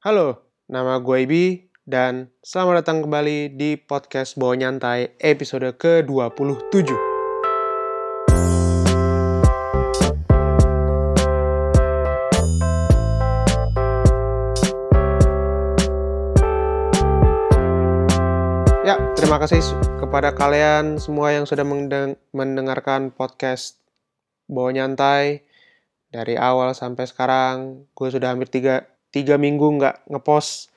Halo, nama gue Ibi dan selamat datang kembali di podcast Bawa Nyantai episode ke-27. Ya, terima kasih kepada kalian semua yang sudah mendeng- mendengarkan podcast Bawa Nyantai dari awal sampai sekarang. Gue sudah hampir tiga, tiga minggu nggak ngepost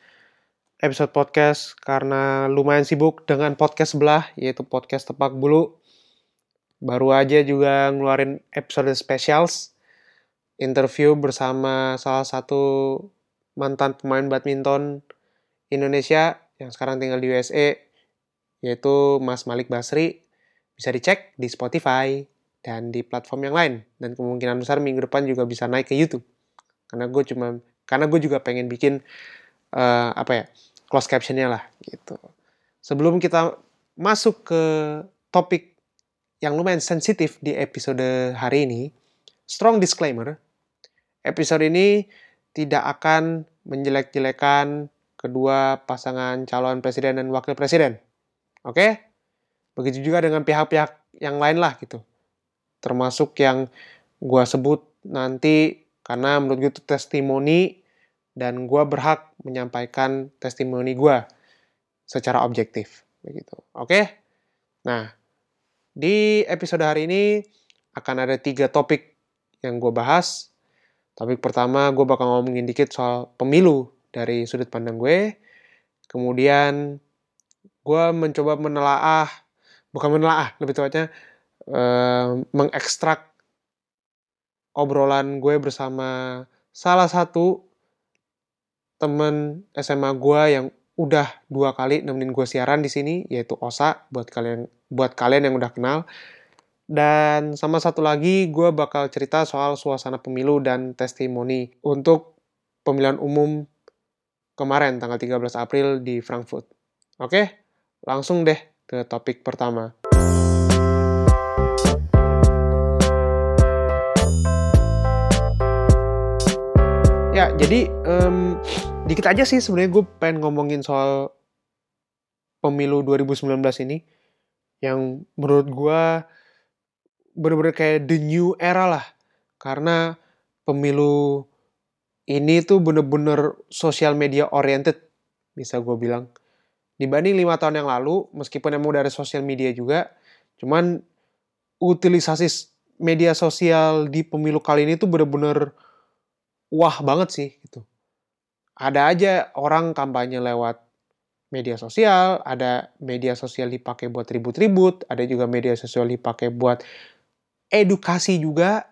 episode podcast karena lumayan sibuk dengan podcast sebelah, yaitu podcast Tepak Bulu. Baru aja juga ngeluarin episode specials, interview bersama salah satu mantan pemain badminton Indonesia yang sekarang tinggal di USA, yaitu Mas Malik Basri. Bisa dicek di Spotify dan di platform yang lain. Dan kemungkinan besar minggu depan juga bisa naik ke YouTube. Karena gue cuma karena gue juga pengen bikin uh, apa ya close captionnya lah gitu. Sebelum kita masuk ke topik yang lumayan sensitif di episode hari ini, strong disclaimer, episode ini tidak akan menjelek-jelekan kedua pasangan calon presiden dan wakil presiden. Oke? Begitu juga dengan pihak-pihak yang lain lah gitu. Termasuk yang gue sebut nanti karena menurut gue itu testimoni dan gue berhak menyampaikan testimoni gue secara objektif begitu. Oke? Nah di episode hari ini akan ada tiga topik yang gue bahas. Topik pertama gue bakal ngomongin dikit soal pemilu dari sudut pandang gue. Kemudian gue mencoba menelaah bukan menelaah lebih tepatnya uh, mengekstrak obrolan gue bersama salah satu temen SMA gue yang udah dua kali nemenin gue siaran di sini yaitu Osa buat kalian buat kalian yang udah kenal dan sama satu lagi gue bakal cerita soal suasana pemilu dan testimoni untuk pemilihan umum kemarin tanggal 13 April di Frankfurt. Oke, langsung deh ke topik pertama. Ya, jadi um, dikit aja sih sebenarnya gue pengen ngomongin soal pemilu 2019 ini yang menurut gue bener-bener kayak the new era lah. Karena pemilu ini tuh bener-bener sosial media oriented bisa gue bilang. Dibanding lima tahun yang lalu meskipun emang dari sosial media juga cuman utilisasi media sosial di pemilu kali ini tuh bener-bener wah banget sih gitu ada aja orang kampanye lewat media sosial, ada media sosial dipakai buat ribut-ribut, ada juga media sosial dipakai buat edukasi juga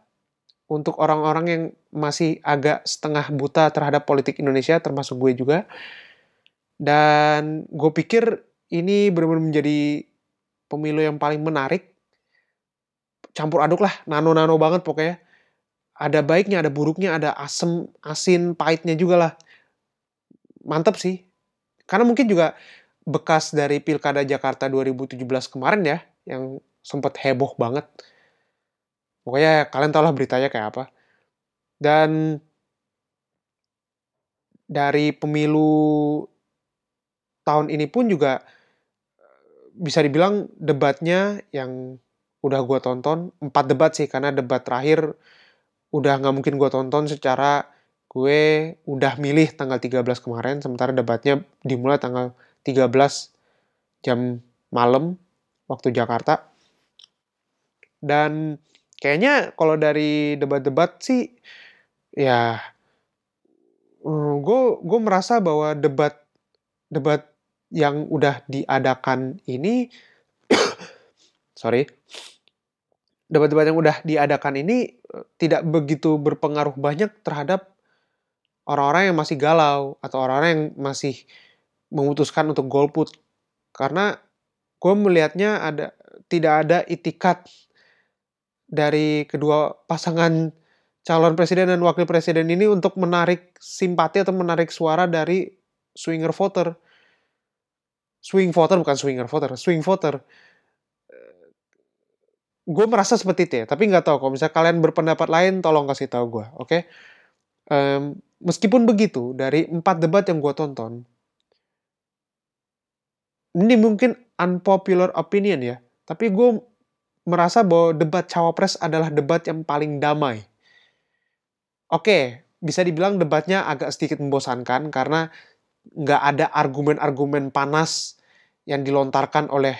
untuk orang-orang yang masih agak setengah buta terhadap politik Indonesia, termasuk gue juga. Dan gue pikir ini benar-benar menjadi pemilu yang paling menarik. Campur aduk lah, nano-nano banget pokoknya. Ada baiknya, ada buruknya, ada asem, asin, pahitnya juga lah mantep sih. Karena mungkin juga bekas dari Pilkada Jakarta 2017 kemarin ya, yang sempat heboh banget. Pokoknya kalian tau lah beritanya kayak apa. Dan dari pemilu tahun ini pun juga bisa dibilang debatnya yang udah gue tonton, empat debat sih, karena debat terakhir udah nggak mungkin gue tonton secara gue udah milih tanggal 13 kemarin, sementara debatnya dimulai tanggal 13 jam malam waktu Jakarta. Dan kayaknya kalau dari debat-debat sih, ya gue hmm, gue merasa bahwa debat debat yang udah diadakan ini, sorry, debat-debat yang udah diadakan ini eh, tidak begitu berpengaruh banyak terhadap orang-orang yang masih galau atau orang-orang yang masih memutuskan untuk golput. Karena gue melihatnya ada tidak ada itikat dari kedua pasangan calon presiden dan wakil presiden ini untuk menarik simpati atau menarik suara dari swinger voter. Swing voter bukan swinger voter swing voter. Gue merasa seperti itu ya tapi nggak tahu. Kalau misalnya kalian berpendapat lain tolong kasih tahu gue oke? okay? Um, meskipun begitu dari empat debat yang gue tonton ini mungkin unpopular opinion ya tapi gue merasa bahwa debat cawapres adalah debat yang paling damai oke bisa dibilang debatnya agak sedikit membosankan karena nggak ada argumen-argumen panas yang dilontarkan oleh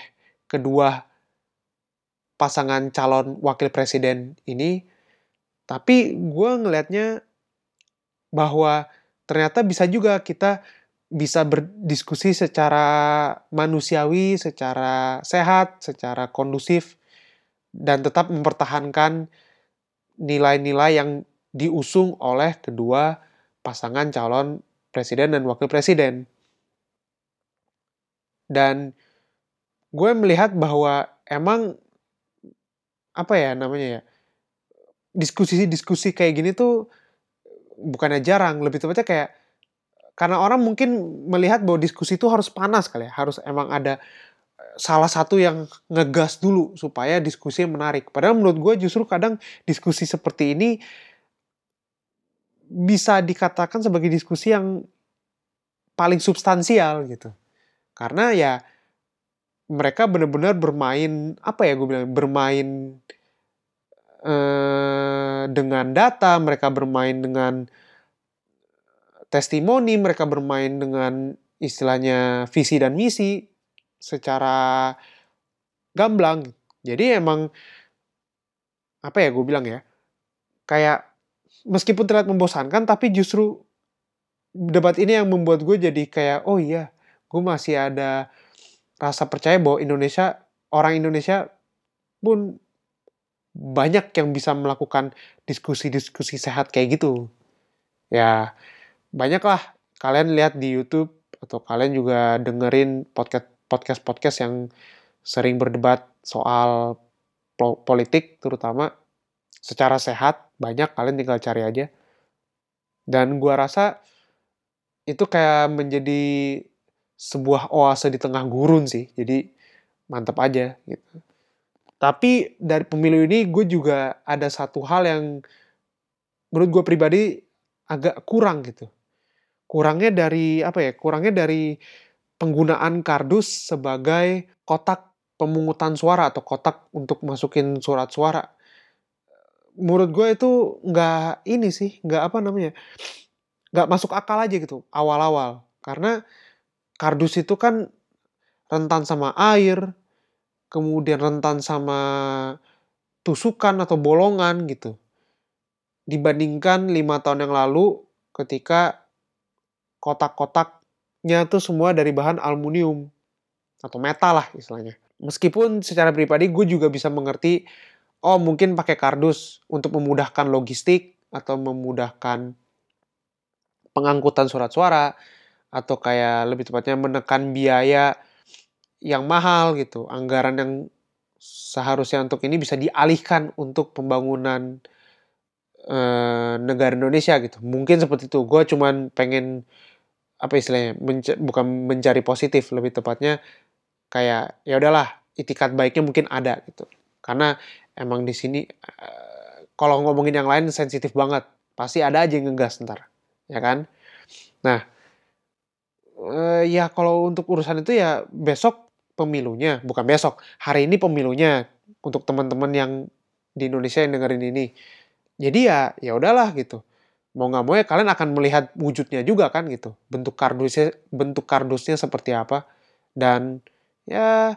kedua pasangan calon wakil presiden ini. Tapi gue ngelihatnya bahwa ternyata bisa juga kita bisa berdiskusi secara manusiawi, secara sehat, secara kondusif, dan tetap mempertahankan nilai-nilai yang diusung oleh kedua pasangan calon presiden dan wakil presiden. Dan gue melihat bahwa emang apa ya namanya ya diskusi-diskusi kayak gini tuh bukannya jarang, lebih tepatnya kayak karena orang mungkin melihat bahwa diskusi itu harus panas kali ya, harus emang ada eh, salah satu yang ngegas dulu supaya diskusi menarik. Padahal menurut gue justru kadang diskusi seperti ini bisa dikatakan sebagai diskusi yang paling substansial gitu. Karena ya mereka benar-benar bermain apa ya gue bilang bermain eh, dengan data, mereka bermain dengan testimoni, mereka bermain dengan istilahnya visi dan misi secara gamblang. Jadi emang apa ya gue bilang ya kayak meskipun terlihat membosankan tapi justru debat ini yang membuat gue jadi kayak oh iya gue masih ada rasa percaya bahwa Indonesia orang Indonesia pun banyak yang bisa melakukan diskusi-diskusi sehat kayak gitu. Ya banyaklah. Kalian lihat di YouTube atau kalian juga dengerin podcast podcast podcast yang sering berdebat soal politik terutama. Secara sehat banyak. Kalian tinggal cari aja. Dan gua rasa itu kayak menjadi sebuah oase di tengah gurun sih. Jadi mantap aja gitu tapi dari pemilu ini gue juga ada satu hal yang menurut gue pribadi agak kurang gitu. Kurangnya dari apa ya kurangnya dari penggunaan kardus sebagai kotak pemungutan suara atau kotak untuk masukin surat suara. Menurut gue itu nggak ini sih nggak apa namanya nggak masuk akal aja gitu awal-awal. Karena kardus itu kan rentan sama air kemudian rentan sama tusukan atau bolongan gitu dibandingkan lima tahun yang lalu ketika kotak-kotaknya tuh semua dari bahan aluminium atau metal lah istilahnya. Meskipun secara pribadi gue juga bisa mengerti, oh mungkin pakai kardus untuk memudahkan logistik atau memudahkan pengangkutan surat suara atau kayak lebih tepatnya menekan biaya yang mahal gitu, anggaran yang seharusnya untuk ini bisa dialihkan untuk pembangunan e, negara Indonesia gitu. Mungkin seperti itu. Gue cuman pengen apa istilahnya menc bukan mencari positif lebih tepatnya kayak ya udahlah itikat baiknya mungkin ada gitu karena emang di sini uh, kalau ngomongin yang lain sensitif banget pasti ada aja yang ngegas ntar ya kan nah uh, ya kalau untuk urusan itu ya besok pemilunya bukan besok. Hari ini pemilunya untuk teman-teman yang di Indonesia yang dengerin ini. Jadi ya ya udahlah gitu. Mau nggak mau ya kalian akan melihat wujudnya juga kan gitu. Bentuk kardusnya bentuk kardusnya seperti apa. Dan ya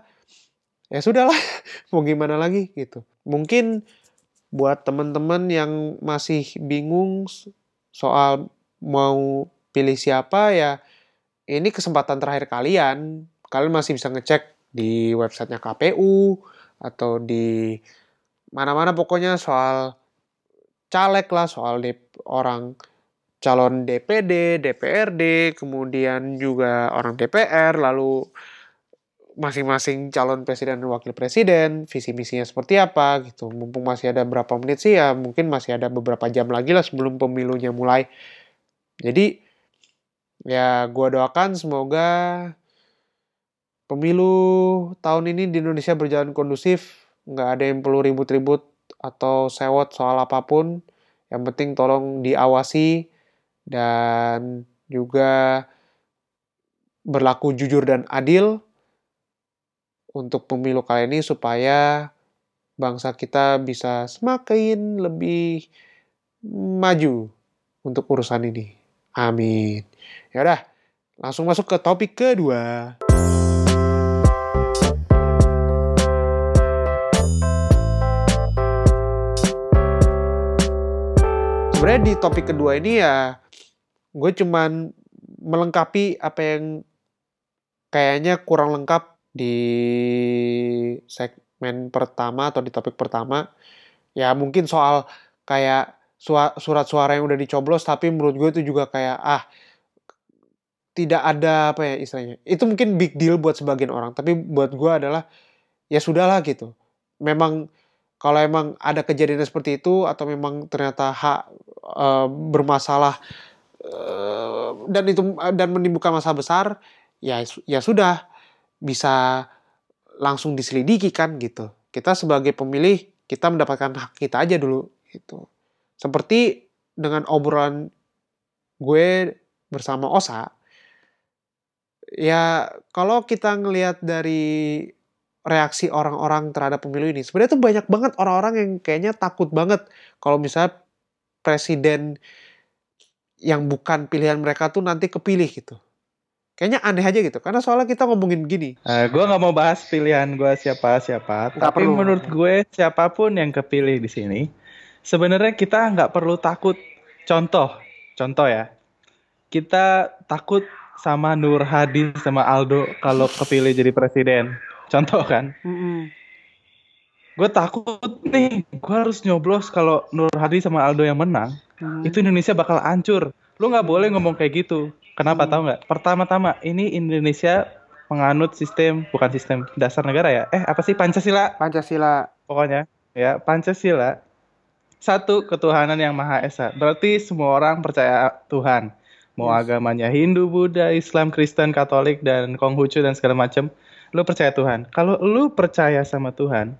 ya sudahlah mau gimana lagi gitu. Mungkin buat teman-teman yang masih bingung soal mau pilih siapa ya ini kesempatan terakhir kalian kalian masih bisa ngecek di websitenya KPU atau di mana-mana pokoknya soal caleg lah, soal orang calon DPD, DPRD, kemudian juga orang DPR, lalu masing-masing calon presiden dan wakil presiden, visi misinya seperti apa gitu. Mumpung masih ada berapa menit sih ya, mungkin masih ada beberapa jam lagi lah sebelum pemilunya mulai. Jadi ya gue doakan semoga pemilu tahun ini di Indonesia berjalan kondusif, nggak ada yang perlu ribut-ribut atau sewot soal apa pun. Yang penting tolong diawasi dan juga berlaku jujur dan adil untuk pemilu kali ini supaya bangsa kita bisa semakin lebih maju untuk urusan ini. Amin. Ya udah, langsung masuk ke topik kedua. Sebenarnya di topik kedua ini ya gue cuman melengkapi apa yang kayaknya kurang lengkap di segmen pertama atau di topik pertama. Ya mungkin soal kayak surat suara yang udah dicoblos tapi menurut gue itu juga kayak ah tidak ada apa ya istilahnya. Itu mungkin big deal buat sebagian orang, tapi buat gue adalah ya sudahlah gitu. Memang kalau emang ada kejadian seperti itu atau memang ternyata hak e, bermasalah e, dan itu dan menimbulkan masalah besar ya ya sudah bisa langsung diselidiki kan gitu. Kita sebagai pemilih kita mendapatkan hak kita aja dulu gitu. Seperti dengan obrolan gue bersama Osa ya kalau kita ngelihat dari reaksi orang-orang terhadap pemilu ini. Sebenarnya tuh banyak banget orang-orang yang kayaknya takut banget kalau misalnya presiden yang bukan pilihan mereka tuh nanti kepilih gitu. Kayaknya aneh aja gitu. Karena soalnya kita ngomongin gini. Uh, eh, gue nggak mau bahas pilihan gue siapa siapa. Gak tapi perlu. menurut gue siapa pun yang kepilih di sini, sebenarnya kita nggak perlu takut. Contoh, contoh ya. Kita takut sama Nur Hadi sama Aldo kalau kepilih jadi presiden contoh kan? Mm-hmm. gue takut nih gue harus nyoblos kalau Nur Hadi sama Aldo yang menang. Mm-hmm. itu Indonesia bakal hancur. Lu nggak boleh ngomong kayak gitu. Kenapa mm-hmm. tahu nggak? Pertama-tama ini Indonesia menganut sistem bukan sistem dasar negara ya. Eh apa sih? Pancasila. Pancasila. Pokoknya ya Pancasila. Satu ketuhanan yang maha esa. Berarti semua orang percaya Tuhan. Mau yes. agamanya Hindu, Buddha, Islam, Kristen, Katolik dan Konghucu dan segala macam lu percaya Tuhan. Kalau lu percaya sama Tuhan,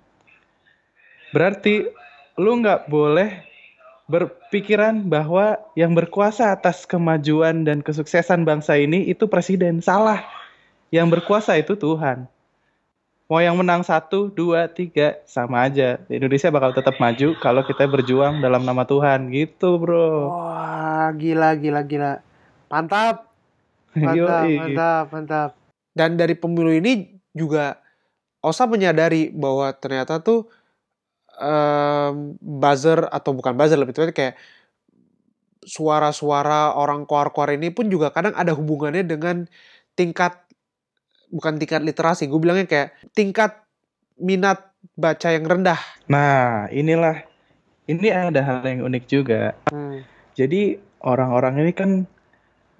berarti lu nggak boleh berpikiran bahwa yang berkuasa atas kemajuan dan kesuksesan bangsa ini itu presiden. Salah. Yang berkuasa itu Tuhan. Mau yang menang satu, dua, tiga, sama aja. Indonesia bakal tetap maju kalau kita berjuang dalam nama Tuhan. Gitu, bro. Wah, gila, gila, gila. Mantap. Mantap, mantap, mantap. Dan dari pemilu ini juga Osa menyadari bahwa ternyata tuh um, buzzer atau bukan buzzer lebih tepatnya kayak suara-suara orang koar-koar ini pun juga kadang ada hubungannya dengan tingkat bukan tingkat literasi, gue bilangnya kayak tingkat minat baca yang rendah. Nah, inilah ini ada hal yang unik juga. Hmm. Jadi orang-orang ini kan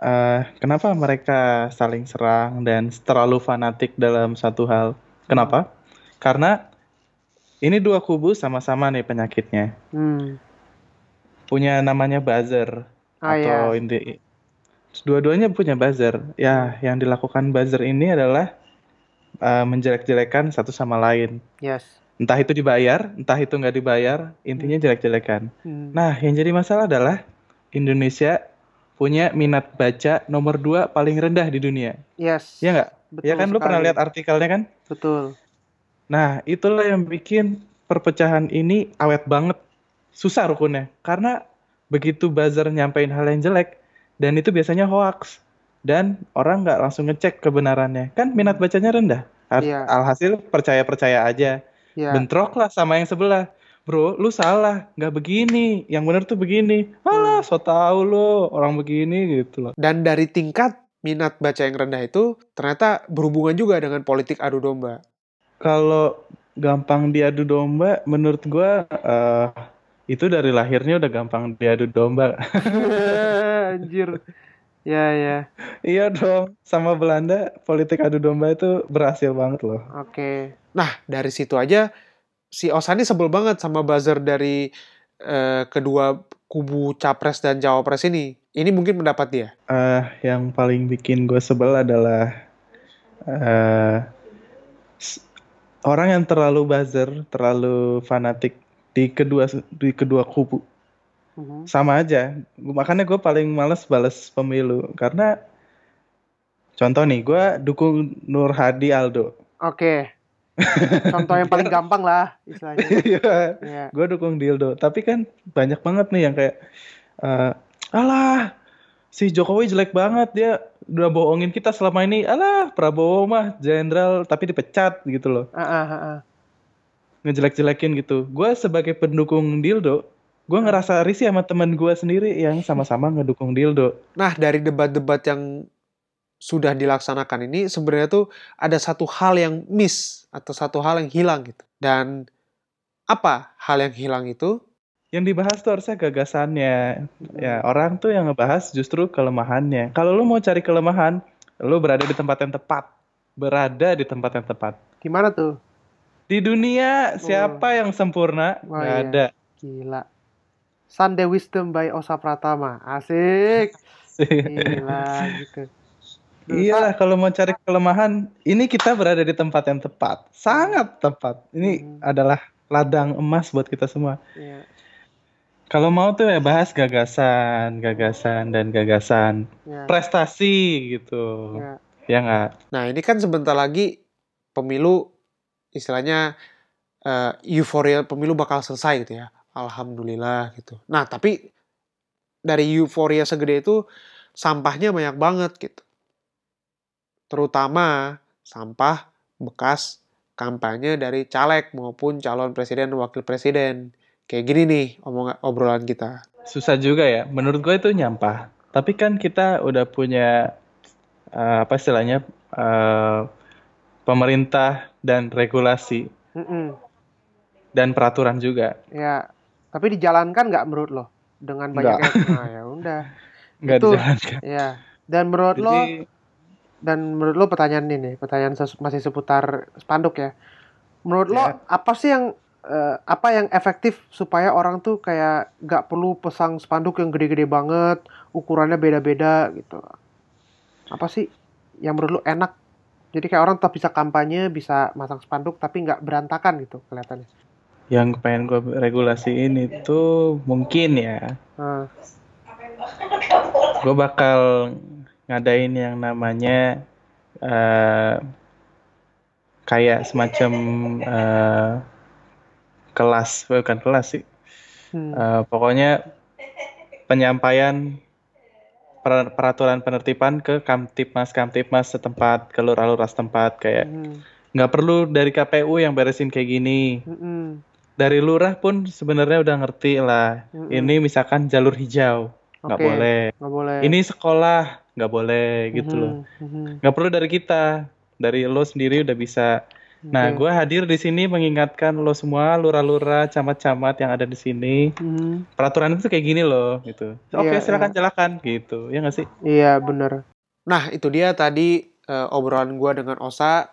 uh, kenapa mereka saling serang dan terlalu fanatik dalam satu hal. Kenapa? Karena ini dua kubu sama-sama nih penyakitnya. Hmm. Punya namanya buzzer ah, atau iya. inti dua-duanya punya buzzer. Ya, yang dilakukan buzzer ini adalah uh, menjelek-jelekan satu sama lain. Yes. Entah itu dibayar, entah itu nggak dibayar, intinya hmm. jelek-jelekan. Hmm. Nah, yang jadi masalah adalah Indonesia punya minat baca nomor dua paling rendah di dunia. Yes. Iya nggak? Ya kan sekali. lu pernah lihat artikelnya kan? Betul. Nah itulah yang bikin perpecahan ini awet banget. Susah rukunnya. Karena begitu buzzer nyampein hal yang jelek, dan itu biasanya hoax. Dan orang nggak langsung ngecek kebenarannya. Kan minat bacanya rendah. Iya. Alhasil percaya-percaya aja. Iya. Bentrok lah sama yang sebelah bro lu salah. Nggak begini. Yang benar tuh begini. Alah so tau lo orang begini gitu loh. Dan dari tingkat minat baca yang rendah itu ternyata berhubungan juga dengan politik adu domba. Kalau gampang diadu domba menurut gua uh, itu dari lahirnya udah gampang diadu domba. Anjir. Ya ya. Iya dong, sama Belanda politik adu domba itu berhasil banget loh. Oke. Nah dari situ aja si Osani sebel banget sama buzzer dari uh, kedua kubu capres dan cawapres ini. Ini mungkin pendapat dia. Uh, yang paling bikin gue sebel adalah uh, orang yang terlalu buzzer, terlalu fanatik di kedua di kedua kubu. Mhm. sama aja. Makanya gue paling males balas pemilu karena contoh nih, gue dukung Nur Hadi Aldo. Oke. Contoh yang paling gampang lah istilahnya. Iya, Iya. gue dukung Dildo. Tapi kan banyak banget nih yang kayak, eh, alah, si Jokowi jelek banget dia udah bohongin kita selama ini. Alah, Prabowo mah jenderal tapi dipecat gitu loh. Ah, ah, ah, ah. Ngejelek-jelekin gitu. Gue sebagai pendukung Dildo, gue ngerasa risih sama temen gue sendiri yang sama-sama ngedukung Dildo. Nah, dari debat-debat yang sudah dilaksanakan ini sebenarnya tuh ada satu hal yang miss atau satu hal yang hilang gitu. Dan apa hal yang hilang itu? Yang dibahas tuh harusnya gagasannya. Ya, orang tuh yang ngebahas justru kelemahannya. Kalau lu mau cari kelemahan, lu berada di tempat yang tepat. Berada di tempat yang tepat. Gimana tuh? Di dunia siapa yang sempurna? Oh, Nggak iya. ada. Gila. Sunday Wisdom by Osa Pratama. Asik. Gila gitu. Iya, kalau mau cari kelemahan, ini kita berada di tempat yang tepat. Sangat tepat. Ini Hmm. adalah ladang emas buat kita semua. Iya. Kalau mau tuh ya bahas gagasan, gagasan, dan gagasan. Iya. Prestasi gitu. Iya. Ya nggak? Nah, ini kan sebentar lagi pemilu istilahnya eh, euforia pemilu bakal selesai gitu ya. Alhamdulillah gitu. Nah, tapi dari euforia segede itu sampahnya banyak banget gitu. Terutama sampah bekas kampanye dari caleg maupun calon presiden dan wakil presiden. Kayak gini nih omong obrolan kita. Susah juga ya. Menurut gue itu nyampah. Tapi kan kita udah punya eh, apa istilahnya eh, pemerintah dan regulasi Mm-mm. dan peraturan juga. Ya, tapi dijalankan nggak menurut lo dengan Nggak. banyaknya? Nah, ya udah. Nggak Itu- dijalankan. Ya. Dan menurut lo Jadi dan menurut lo pertanyaan ini nih, pertanyaan masih seputar spanduk ya. Menurut lo Ya. apa sih yang eh, apa yang efektif supaya orang tuh kayak nggak perlu pasang spanduk yang gede-gede banget, ukurannya beda-beda gitu. Apa sih yang menurut lo enak? Jadi kayak orang tetap bisa kampanye, bisa masang spanduk tapi nggak berantakan gitu kelihatannya. yang pengen gue regulasiin itu mungkin ya. Nah, Gue bakal ngadain yang namanya eh, kayak semacam eh, kelas, bukan kelas sih. hmm, Eh, pokoknya penyampaian per- peraturan penertiban ke Kamtipmas Kamtipmas setempat ke lurah-lurah setempat kayak hmm, nggak perlu dari KPU yang beresin kayak gini. Hmm, hmm, dari lurah pun sebenarnya udah ngerti lah. Mm-mm. ini misalkan jalur hijau. Nggak Oke. boleh. Nggak boleh. ini sekolah nggak boleh gitu loh. Mhm, nggak perlu dari kita. Dari lo sendiri udah bisa. Nah gue hadir di sini mengingatkan lo semua lurah-lurah camat-camat yang ada di sini. Mhm. peraturan itu kayak gini loh gitu. Oke Iya, silakan silakan gitu. Ya nggak sih? Iya bener. Nah itu dia tadi eh, obrolan gue dengan Osa.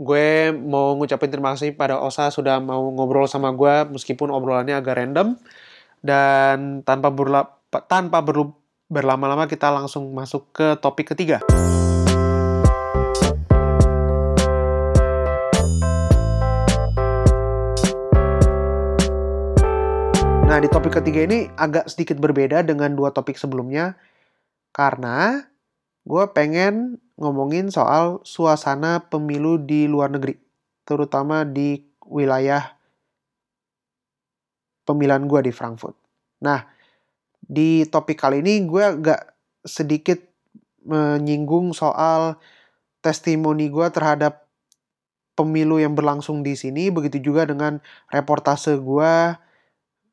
Gue mau ngucapin terima kasih pada Osa sudah mau ngobrol sama gue meskipun obrolannya agak random. Dan tanpa berla tanpa berlu- berlama-lama kita langsung masuk ke topik ketiga. Nah, di topik ketiga ini agak sedikit berbeda dengan dua topik sebelumnya karena gue pengen ngomongin soal suasana pemilu di luar negeri, terutama di wilayah pemilihan gue di Frankfurt. Nah, di topik kali ini gue agak sedikit menyinggung soal testimoni gue terhadap pemilu yang berlangsung di sini, begitu juga dengan reportase gue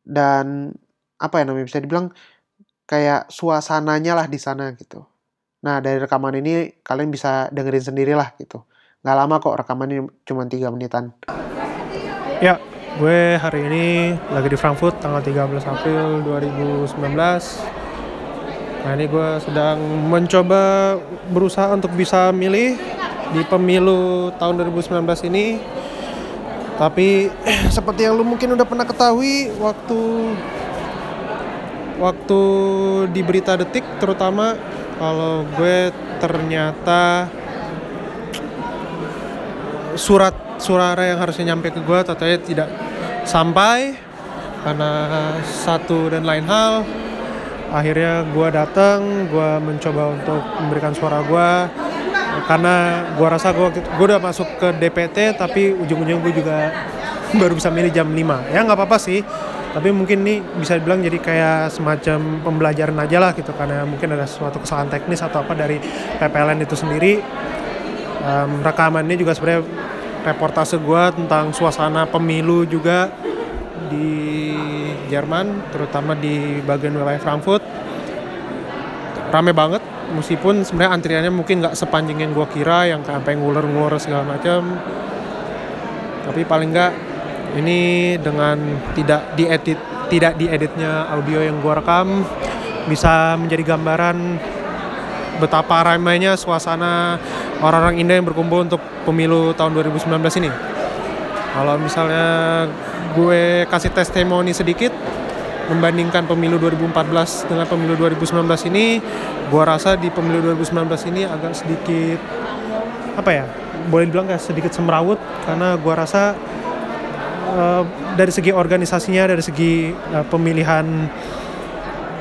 dan apa ya namanya bisa dibilang kayak suasananya lah di sana gitu. Nah dari rekaman ini kalian bisa dengerin sendiri lah gitu. Nggak lama kok rekaman ini cuma 3 menitan. Ya, gue hari ini lagi di Frankfurt tanggal 13 April 2019. Nah ini gue sedang mencoba berusaha untuk bisa milih di pemilu tahun 2019 ini. Tapi seperti yang lu mungkin udah pernah ketahui waktu waktu di berita detik terutama kalau gue ternyata surat suara yang harusnya nyampe ke gue ternyata tidak sampai karena satu dan lain hal akhirnya gue datang gue mencoba untuk memberikan suara gue karena gue rasa gue gue udah masuk ke DPT tapi ujung-ujungnya gue juga baru bisa milih jam 5 ya nggak apa-apa sih tapi mungkin ini bisa dibilang jadi kayak semacam pembelajaran aja lah gitu karena mungkin ada suatu kesalahan teknis atau apa dari PPLN itu sendiri. Um, rekamannya juga sebenarnya reportase gue tentang suasana pemilu juga di Jerman terutama di bagian wilayah Frankfurt. Rame banget meskipun sebenarnya antriannya mungkin nggak sepanjang yang gue kira yang sampai ngulur-ngulur segala macam. Tapi paling nggak ini dengan tidak diedit tidak dieditnya audio yang gue rekam bisa menjadi gambaran betapa ramainya suasana orang-orang Indah yang berkumpul untuk pemilu tahun 2019 ini. Kalau misalnya gue kasih testimoni sedikit membandingkan pemilu 2014 dengan pemilu 2019 ini, gue rasa di pemilu 2019 ini agak sedikit apa ya? Boleh dibilang kayak sedikit semrawut karena gue rasa uh, dari segi organisasinya, dari segi uh, pemilihan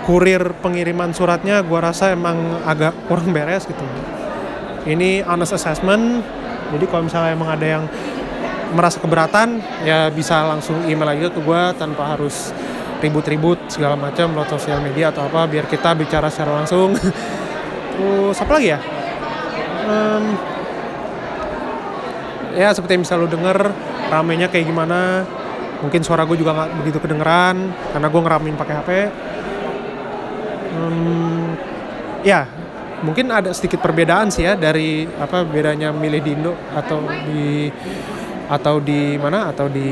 kurir pengiriman suratnya gue rasa emang agak kurang beres gitu. Ini honest assessment jadi kalau misalnya emang ada yang merasa keberatan ya bisa langsung email aja ke gue tanpa harus ribut-ribut segala macam lewat sosial media atau apa biar kita bicara secara langsung. Terus apa lagi ya? Um, ya seperti yang bisa lo denger ramenya kayak gimana mungkin suara gue juga nggak begitu kedengeran karena gue ngeramin pakai HP hmm, ya mungkin ada sedikit perbedaan sih ya dari apa bedanya milih di Indo atau di atau di mana atau di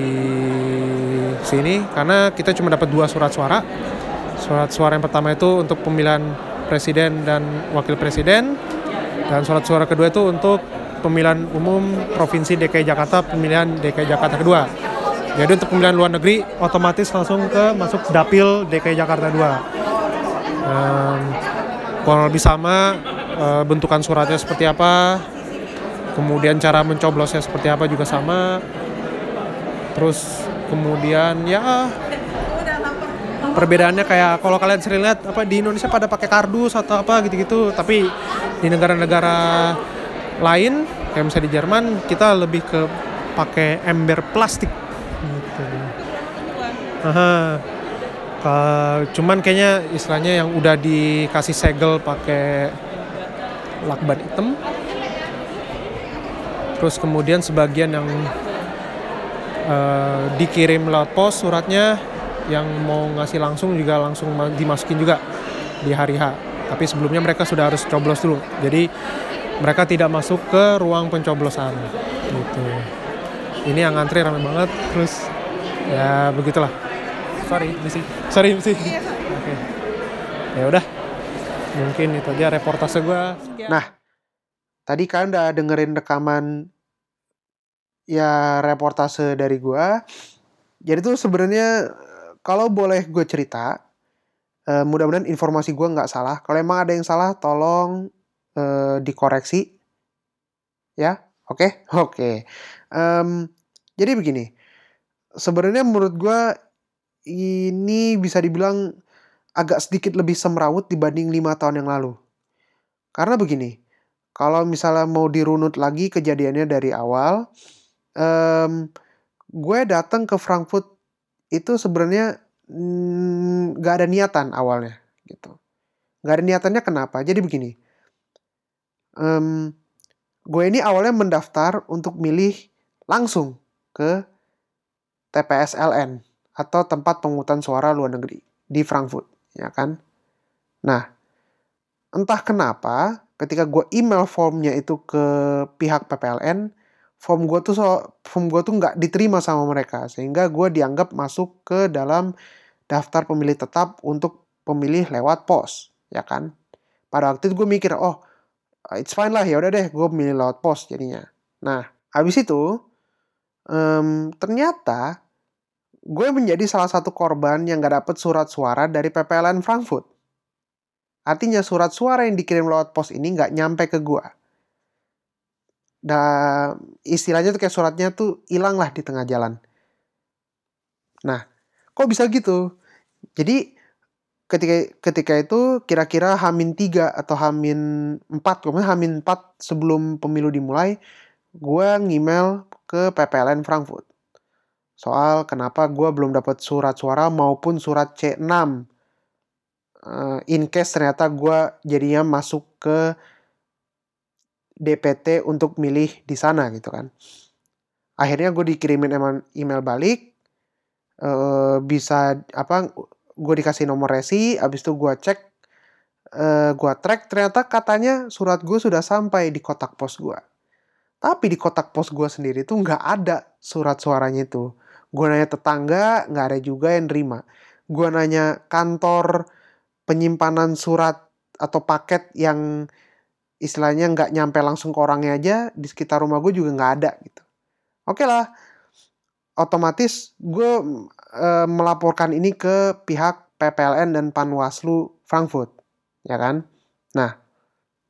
sini. Karena kita cuma dapat dua surat suara. Surat suara yang pertama itu untuk pemilihan presiden dan wakil presiden. Dan surat suara kedua itu untuk pemilihan umum provinsi DKI Jakarta pemilihan DKI Jakarta kedua. Jadi untuk pemilihan luar negeri otomatis langsung ke masuk dapil DKI Jakarta 2 um, kurang lebih sama uh, bentukan suratnya seperti apa kemudian cara mencoblosnya seperti apa juga sama terus kemudian ya perbedaannya kayak kalau kalian sering lihat apa di Indonesia pada pakai kardus atau apa gitu-gitu tapi di negara-negara lain kayak misalnya di Jerman kita lebih ke pakai ember plastik gitu. Aha. Uh, cuman kayaknya istilahnya yang udah dikasih segel pakai lakban hitam. Terus kemudian sebagian yang uh, dikirim lewat pos suratnya yang mau ngasih langsung juga langsung dimasukin juga di hari H. Tapi sebelumnya mereka sudah harus coblos dulu. Jadi mereka tidak masuk ke ruang pencoblosan gitu. Ini yang antri ramai banget. Terus ya begitulah sorry misi sorry misi iya. oke. Okay. ya udah. Mungkin itu aja reportase gue nah tadi kalian udah dengerin rekaman ya reportase dari gue jadi tuh sebenarnya kalau boleh gue cerita uh, mudah-mudahan informasi gue nggak salah. Kalau emang ada yang salah tolong uh, dikoreksi. Ya oke? Okay? oke. Okay. um, jadi begini. Sebenarnya menurut gue ini bisa dibilang agak sedikit lebih semrawut dibanding lima tahun yang lalu. Karena begini, kalau misalnya mau dirunut lagi kejadiannya dari awal, um, gue datang ke Frankfurt itu sebenarnya mm, nggak mm, ada niatan awalnya, gitu. Nggak ada niatannya kenapa? Jadi begini, um, gue ini awalnya mendaftar untuk milih langsung ke TPS LN atau tempat penghutang suara luar negeri di Frankfurt, ya kan? Nah, entah kenapa ketika gue email formnya itu ke pihak PPLN, form gue tuh so, form gue tuh nggak diterima sama mereka sehingga gue dianggap masuk ke dalam daftar pemilih tetap untuk pemilih lewat pos, ya kan? Pada waktu itu gue mikir, oh it's fine lah ya udah deh gue milih lewat pos jadinya. Nah, habis itu um, ternyata gue menjadi salah satu korban yang gak dapet surat suara dari PPLN Frankfurt. Artinya surat suara yang dikirim lewat pos ini gak nyampe ke gue. Dan istilahnya tuh kayak suratnya tuh hilang lah di tengah jalan. Nah, kok bisa gitu jadi ketika ketika itu kira-kira Hamin 3 atau Hamin 4 kemudian Hamin 4 sebelum pemilu dimulai gue ngemail ke PPLN Frankfurt soal kenapa gue belum dapat surat suara maupun surat C6 uh, in case ternyata gue jadinya masuk ke DPT untuk milih di sana gitu kan. Akhirnya gue dikirimin email balik uh, bisa apa gue dikasih nomor resi abis itu gue cek uh, gue track ternyata katanya surat gue sudah sampai di kotak pos gue tapi di kotak pos gue sendiri tuh nggak ada surat suaranya itu gue nanya tetangga nggak ada juga yang nerima gue nanya kantor penyimpanan surat atau paket yang istilahnya nggak nyampe langsung ke orangnya aja di sekitar rumah gue juga nggak ada gitu oke okay lah otomatis gue e, melaporkan ini ke pihak PPLN dan Panwaslu Frankfurt, ya kan? Nah,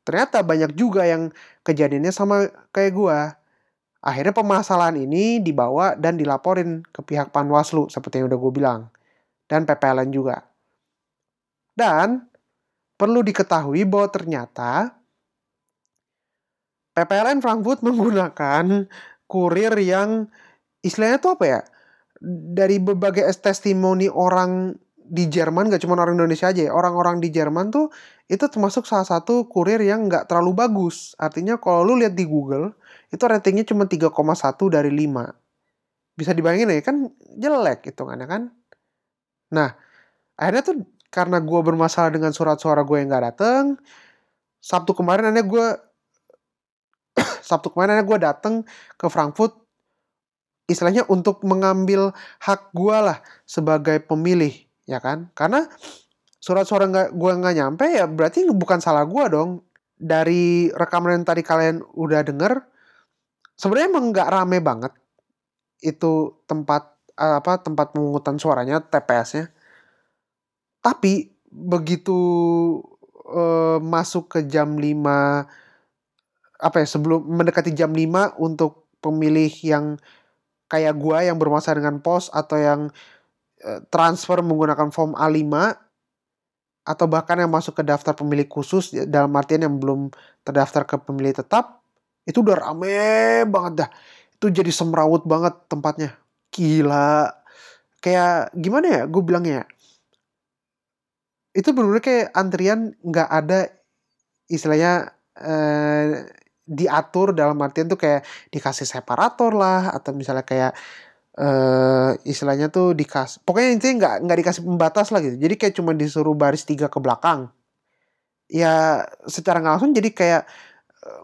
ternyata banyak juga yang kejadiannya sama kayak gue. Akhirnya permasalahan ini dibawa dan dilaporin ke pihak Panwaslu seperti yang udah gue bilang. Dan PPLN juga. Dan perlu diketahui bahwa ternyata PPLN Frankfurt menggunakan kurir yang istilahnya tuh apa ya dari berbagai testimoni orang di Jerman gak cuma orang Indonesia aja ya orang-orang di Jerman tuh itu termasuk salah satu kurir yang nggak terlalu bagus artinya kalau lu lihat di Google itu ratingnya cuma 3,1 dari 5 bisa dibayangin ya kan jelek itu kan? Nah akhirnya tuh karena gue bermasalah dengan surat suara gue yang nggak dateng Sabtu kemarin akhirnya gue Sabtu kemarin akhirnya gue dateng ke Frankfurt istilahnya untuk mengambil hak gue lah sebagai pemilih ya kan? Karena surat suara gue nggak nyampe ya berarti bukan salah gue dong. Dari rekaman yang tadi kalian udah denger sebenarnya emang nggak rame banget itu tempat apa tempat pemungutan suaranya TPS-nya tapi begitu uh, masuk ke jam 5 apa ya sebelum mendekati jam 5 untuk pemilih yang kayak gua yang bermasalah dengan pos atau yang uh, transfer menggunakan form A5 atau bahkan yang masuk ke daftar pemilih khusus dalam artian yang belum terdaftar ke pemilih tetap itu udah rame banget dah. Itu jadi semrawut banget tempatnya. Gila. Kayak gimana ya gue bilangnya ya? itu benar-benar kayak antrian nggak ada istilahnya eh, diatur dalam artian tuh kayak dikasih separator lah atau misalnya kayak uh, istilahnya tuh dikasih pokoknya intinya nggak nggak dikasih pembatas lah gitu. Jadi kayak cuma disuruh baris tiga ke belakang. Ya secara nggak langsung jadi kayak eh,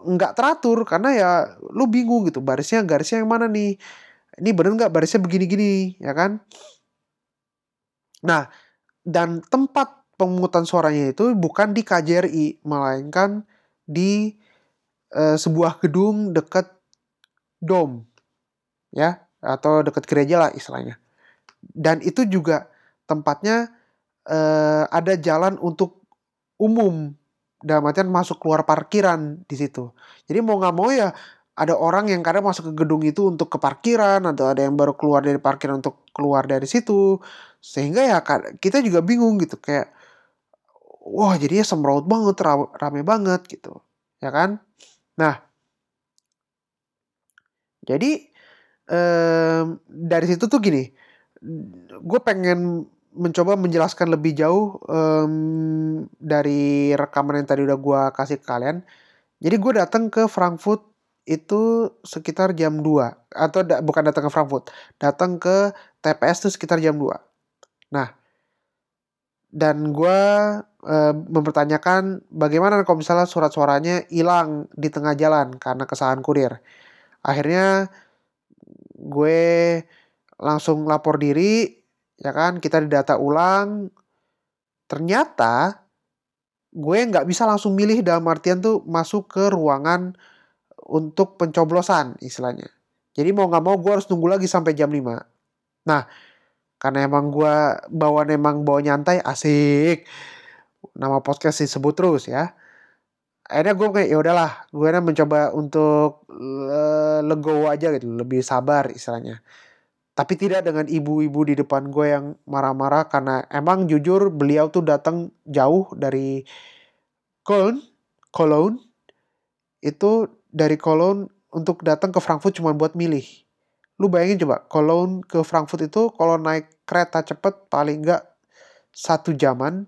nggak teratur karena ya lu bingung gitu barisnya garisnya yang mana nih? Ini bener nggak barisnya begini-gini ya kan? Nah dan tempat pemungutan suaranya itu bukan di KJRI melainkan di uh, sebuah gedung dekat dom ya atau dekat gereja lah istilahnya. Dan itu juga tempatnya uh, ada jalan untuk umum dalam artian masuk keluar parkiran di situ. Jadi mau nggak mau ya ada orang yang kadang masuk ke gedung itu untuk ke parkiran atau ada yang baru keluar dari parkiran untuk keluar dari situ. Sehingga ya kita juga bingung gitu kayak wah jadinya semraut banget rame banget gitu. Ya kan? Nah, jadi um, dari situ tuh gini, gue pengen mencoba menjelaskan lebih jauh um, dari rekaman yang tadi udah gue kasih ke kalian. Jadi gue datang ke Frankfurt itu sekitar jam 2 atau da bukan datang ke Frankfurt, datang ke TPS itu sekitar jam 2. Nah, dan gue e, mempertanyakan bagaimana kalau misalnya surat suaranya hilang di tengah jalan karena kesalahan kurir. Akhirnya gue langsung lapor diri, ya kan, kita didata ulang. Ternyata gue nggak bisa langsung milih dalam artian tuh masuk ke ruangan untuk pencoblosan istilahnya. Jadi mau nggak mau gue harus nunggu lagi sampai jam 5. Nah, karena emang gue bawa emang bawa nyantai asik nama podcast disebut terus ya akhirnya gue kayak ya udahlah gue mencoba untuk legowo aja gitu lebih sabar istilahnya tapi tidak dengan ibu-ibu di depan gue yang marah-marah karena emang jujur beliau tuh datang jauh dari Köln, Cologne itu dari Cologne untuk datang ke Frankfurt cuma buat milih. Lu bayangin coba, Cologne ke Frankfurt itu kalau naik kereta cepet paling enggak satu jaman,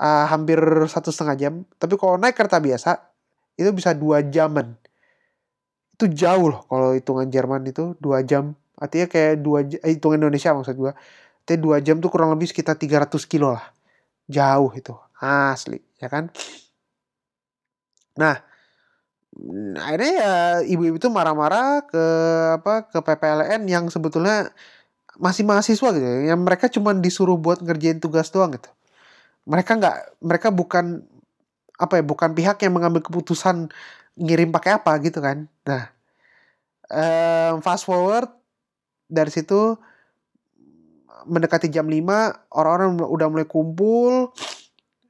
uh, hampir satu setengah jam. Tapi kalau naik kereta biasa itu bisa dua jaman. Itu jauh loh kalau hitungan Jerman itu dua jam. Artinya kayak dua eh, hitungan Indonesia maksud gua. Artinya dua jam tuh kurang lebih sekitar 300 kilo lah. Jauh itu, asli, ya kan? Nah, akhirnya ya ibu-ibu itu marah-marah ke apa ke PPLN yang sebetulnya masih mahasiswa gitu ya. Yang mereka cuma disuruh buat ngerjain tugas doang gitu. Mereka nggak mereka bukan apa ya bukan pihak yang mengambil keputusan ngirim pakai apa gitu kan. Nah, um, fast forward dari situ mendekati jam 5 orang-orang udah mulai kumpul.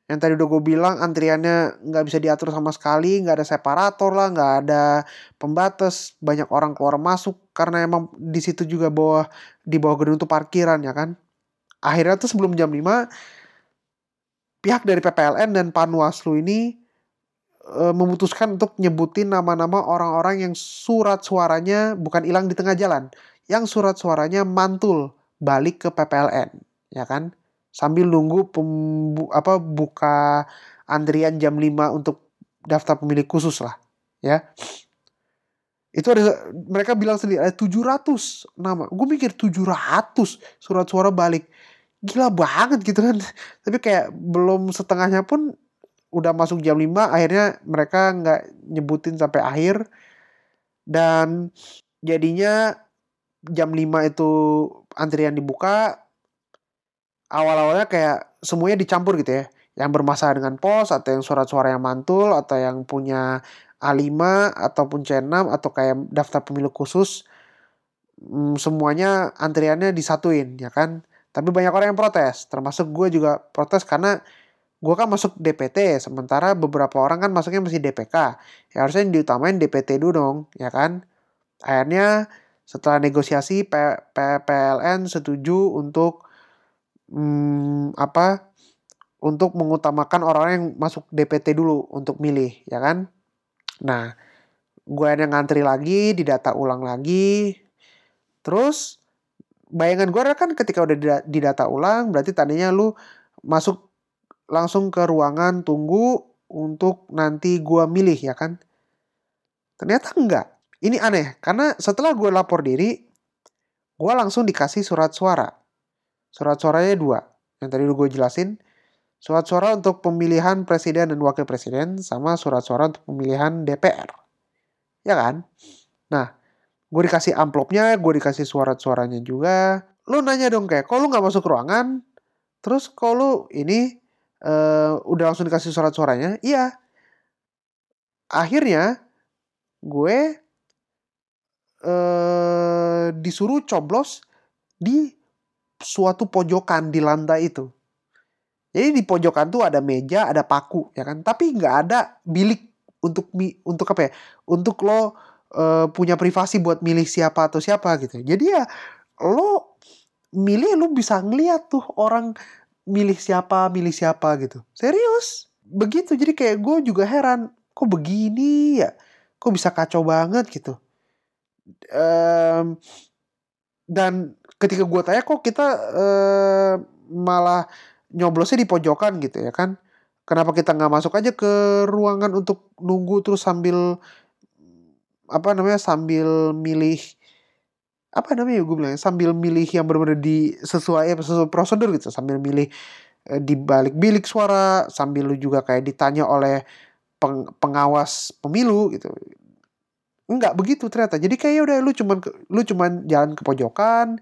Yang tadi udah gue bilang antriannya nggak bisa diatur sama sekali nggak ada separator lah nggak ada pembatas banyak orang keluar masuk karena emang di situ juga bawah di bawah gedung itu parkiran ya kan? Akhirnya tuh sebelum jam 5 pihak dari PPLN dan Panwaslu ini e, memutuskan untuk nyebutin nama-nama orang-orang yang surat suaranya bukan hilang di tengah jalan yang surat suaranya mantul balik ke PPLN ya kan? Sambil nunggu pembu, apa buka antrian jam 5 untuk daftar pemilih khusus lah ya. Itu ada mereka bilang sendiri ada 700 nama. Gue mikir 700 surat suara balik. Gila banget gitu kan. Tapi kayak belum setengahnya pun udah masuk jam 5 akhirnya mereka nggak nyebutin sampai akhir. Dan jadinya jam 5 itu antrian dibuka awal-awalnya kayak semuanya dicampur gitu ya. Yang bermasalah dengan pos atau yang surat-suara yang mantul atau yang punya A5 ataupun C6 atau kayak daftar pemilu khusus hmm, semuanya antriannya disatuin ya kan. Tapi banyak orang yang protes, termasuk gue juga protes karena gue kan masuk DPT, sementara beberapa orang kan masuknya masih DPK. Ya harusnya diutamain DPT dulu dong, ya kan. Akhirnya setelah negosiasi PLN setuju untuk hmm, apa untuk mengutamakan orang yang masuk DPT dulu untuk milih ya kan? Nah gue yang ngantri lagi didata ulang lagi. Terus bayangan gue kan ketika udah didata ulang berarti tadinya lu masuk langsung ke ruangan tunggu untuk nanti gue milih ya kan? Ternyata enggak ini aneh karena setelah gue lapor diri gue langsung dikasih surat suara Surat suaranya dua. Yang tadi gue jelasin. Surat suara untuk pemilihan presiden dan wakil presiden sama surat suara untuk pemilihan DPR. Ya kan? Nah, gue dikasih amplopnya, gue dikasih surat-suaranya juga. Lu nanya dong kayak, kok lu gak masuk ruangan? Terus kok lu ini uh, udah langsung dikasih surat suaranya? Iya. Akhirnya gue uh, disuruh coblos di suatu pojokan di lantai itu. Jadi di pojokan tuh ada meja, ada paku, ya kan? Tapi nggak ada bilik untuk untuk apa ya? Untuk lo uh, punya privasi buat milih siapa atau siapa gitu. Jadi ya lo milih lo bisa ngeliat tuh orang milih siapa, milih siapa gitu. Serius. Begitu. Jadi kayak gue juga heran, kok begini ya? Kok bisa kacau banget gitu. Um, dan ketika gue tanya kok kita uh, malah nyoblosnya di pojokan? Gitu ya kan. Kenapa kita nggak masuk aja ke ruangan untuk nunggu terus sambil apa namanya sambil milih apa namanya gue bilang sambil milih yang benar-benar di sesuai sesuai prosedur gitu sambil milih eh, di balik bilik suara sambil lu juga kayak ditanya oleh peng, pengawas pemilu gitu Enggak begitu ternyata. Jadi kayak udah lu cuman lu cuman jalan ke pojokan,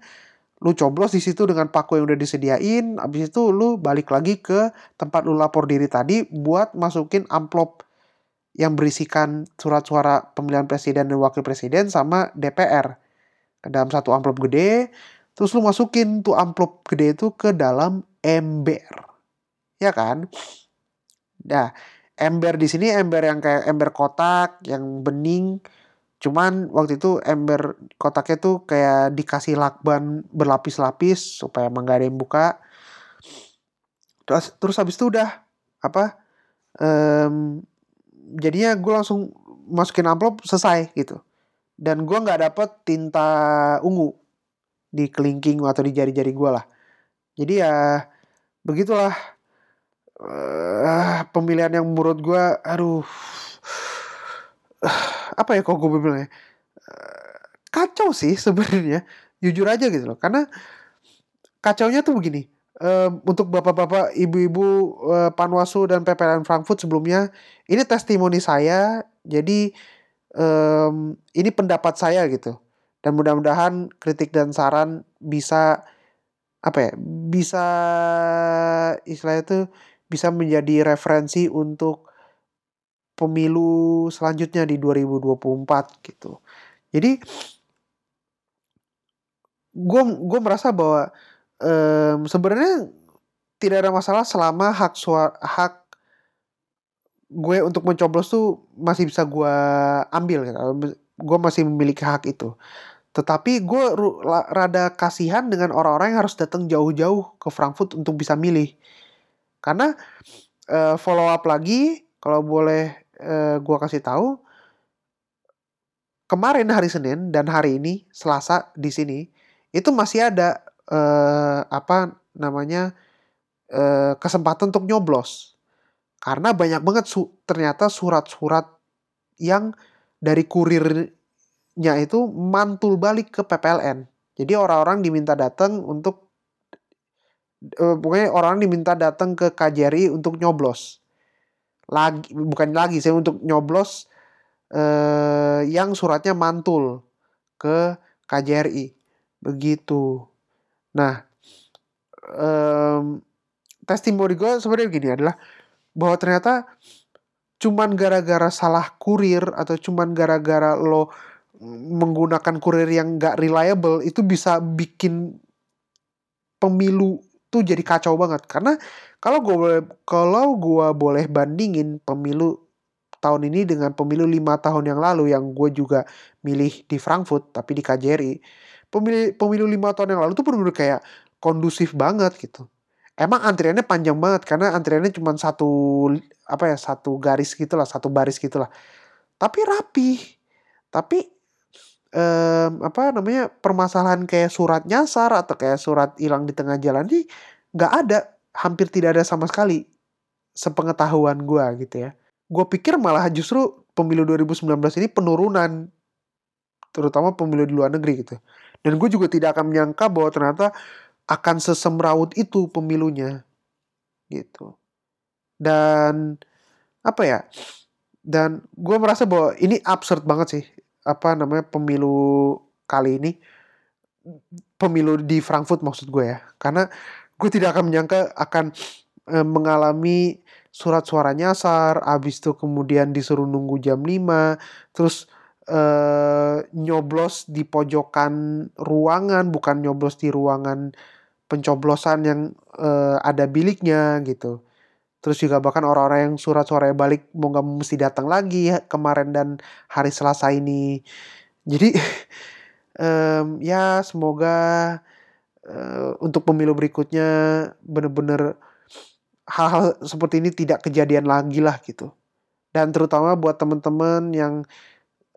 lu coblos di situ dengan paku yang udah disediain, habis itu lu balik lagi ke tempat lu lapor diri tadi buat masukin amplop yang berisikan surat suara pemilihan presiden dan wakil presiden sama DPR ke dalam satu amplop gede, terus lu masukin tuh amplop gede itu ke dalam ember. Ya kan? Nah, ember di sini ember yang kayak ember kotak yang bening cuman waktu itu ember kotaknya tuh kayak dikasih lakban berlapis-lapis supaya emang gak ada yang buka. Terus terus habis itu udah apa em, jadinya gue langsung masukin amplop selesai gitu. Dan gue nggak dapet tinta ungu di kelingking atau di jari-jari gue lah. Jadi ya begitulah eh pemilihan yang menurut gue aduh apa ya kok gue bilangnya Eh, kacau sih sebenarnya. Jujur aja gitu loh. Karena kacaunya tuh begini. Em, untuk bapak-bapak ibu-ibu eh, Panwasu dan PPLN Frankfurt sebelumnya ini testimoni saya. Jadi em, ini pendapat saya gitu. Dan mudah-mudahan kritik dan saran bisa apa ya bisa istilahnya itu bisa menjadi referensi untuk pemilu selanjutnya di 2024 gitu. Jadi gue gue merasa bahwa em, sebenarnya tidak ada masalah selama hak suara hak gue untuk mencoblos tuh masih bisa gue ambil gitu. gue masih memiliki hak itu. Tetapi gue rada kasihan dengan orang-orang yang harus datang jauh-jauh ke Frankfurt untuk bisa milih. Karena eh, follow up lagi kalau boleh eh, gue kasih tahu kemarin hari Senin dan hari ini Selasa di sini itu masih ada eh, apa namanya eh, kesempatan untuk nyoblos. Karena banyak banget su- ternyata surat-surat yang dari kurirnya itu mantul balik ke PPLN jadi orang-orang diminta datang untuk eh, pokoknya orang diminta datang ke KJRI untuk nyoblos lagi bukan lagi saya untuk nyoblos eh, yang suratnya mantul ke KJRI begitu. Nah em, testimoni gue sebenarnya begini adalah bahwa ternyata cuman gara-gara salah kurir atau cuman gara-gara lo menggunakan kurir yang gak reliable itu bisa bikin pemilu tuh jadi kacau banget. Karena kalau gue boleh kalau gue boleh bandingin pemilu tahun ini dengan pemilu lima tahun yang lalu yang gue juga milih di Frankfurt tapi di KJRI pemilu pemilu lima tahun yang lalu tuh bener-bener kayak kondusif banget gitu. Emang antriannya panjang banget karena antriannya cuma satu apa ya satu garis gitulah satu baris gitulah. Tapi rapi. Tapi em, apa namanya permasalahan kayak surat nyasar atau kayak surat hilang di tengah jalan ini nggak ada hampir tidak ada sama sekali sepengetahuan gua gitu ya. Gue pikir malah justru pemilu 2019 ini penurunan terutama pemilu di luar negeri gitu. Dan gue juga tidak akan menyangka bahwa ternyata akan sesemrawut itu pemilunya gitu. Dan apa ya dan gue merasa bahwa ini absurd banget sih apa namanya pemilu kali ini pemilu di Frankfurt maksud gue ya. Karena gue tidak akan menyangka akan eh, mengalami surat suara nyasar abis itu kemudian disuruh nunggu jam 5 terus eh, nyoblos di pojokan ruangan bukan nyoblos di ruangan pencoblosan yang eh, ada biliknya gitu. Terus juga bahkan orang-orang yang surat suaranya balik mau mau mesti datang lagi kemarin dan hari Selasa ini. Jadi em, ya semoga eh, untuk pemilu berikutnya bener-bener hal-hal seperti ini tidak kejadian lagi lah gitu. Dan terutama buat teman-teman yang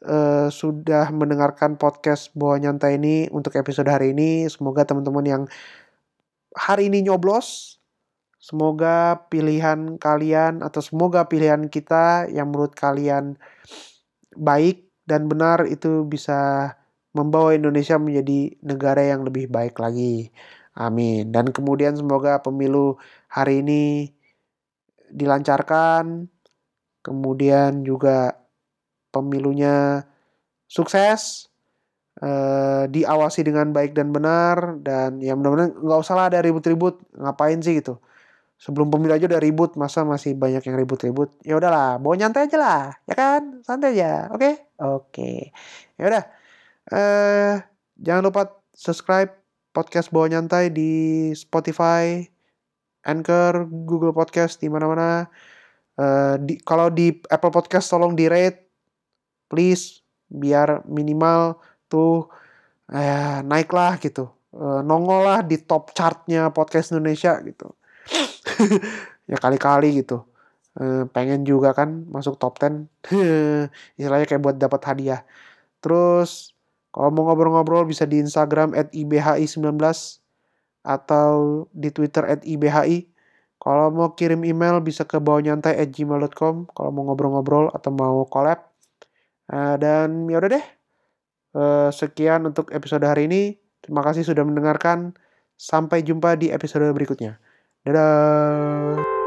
eh, sudah mendengarkan podcast Bawa Nyantai ini untuk episode hari ini semoga teman-teman yang hari ini nyoblos semoga pilihan kalian atau semoga pilihan kita yang menurut kalian baik dan benar itu bisa membawa Indonesia menjadi negara yang lebih baik lagi. Amin. Dan kemudian semoga pemilu hari ini dilancarkan. Kemudian juga pemilunya sukses. eh, diawasi dengan baik dan benar dan ya mudah-mudahan nggak usah lah ada ribut-ribut ngapain sih gitu sebelum pemilu aja udah ribut masa masih banyak yang ribut-ribut ya udahlah bawa nyantai aja lah ya kan santai aja oke oke ya udah eh jangan lupa subscribe podcast bawa nyantai di Spotify Anchor Google Podcast di mana-mana. Eh, di kalau di Apple Podcast tolong di rate please biar minimal tuh eh, naik lah gitu. Eh, nongol lah di top chartnya podcast Indonesia gitu. Ya kali-kali gitu. Eh, pengen juga kan masuk top 10 istilahnya kayak buat dapat hadiah. Terus kalau mau ngobrol-ngobrol bisa di Instagram at ibhi19 atau di Twitter at ibhi. Kalau mau kirim email bisa ke bawahnyantai at gmail.com kalau mau ngobrol-ngobrol atau mau collab. Eh, dan ya udah deh. Eh, sekian untuk episode hari ini. Terima kasih sudah mendengarkan. Sampai jumpa di episode berikutnya. Dadah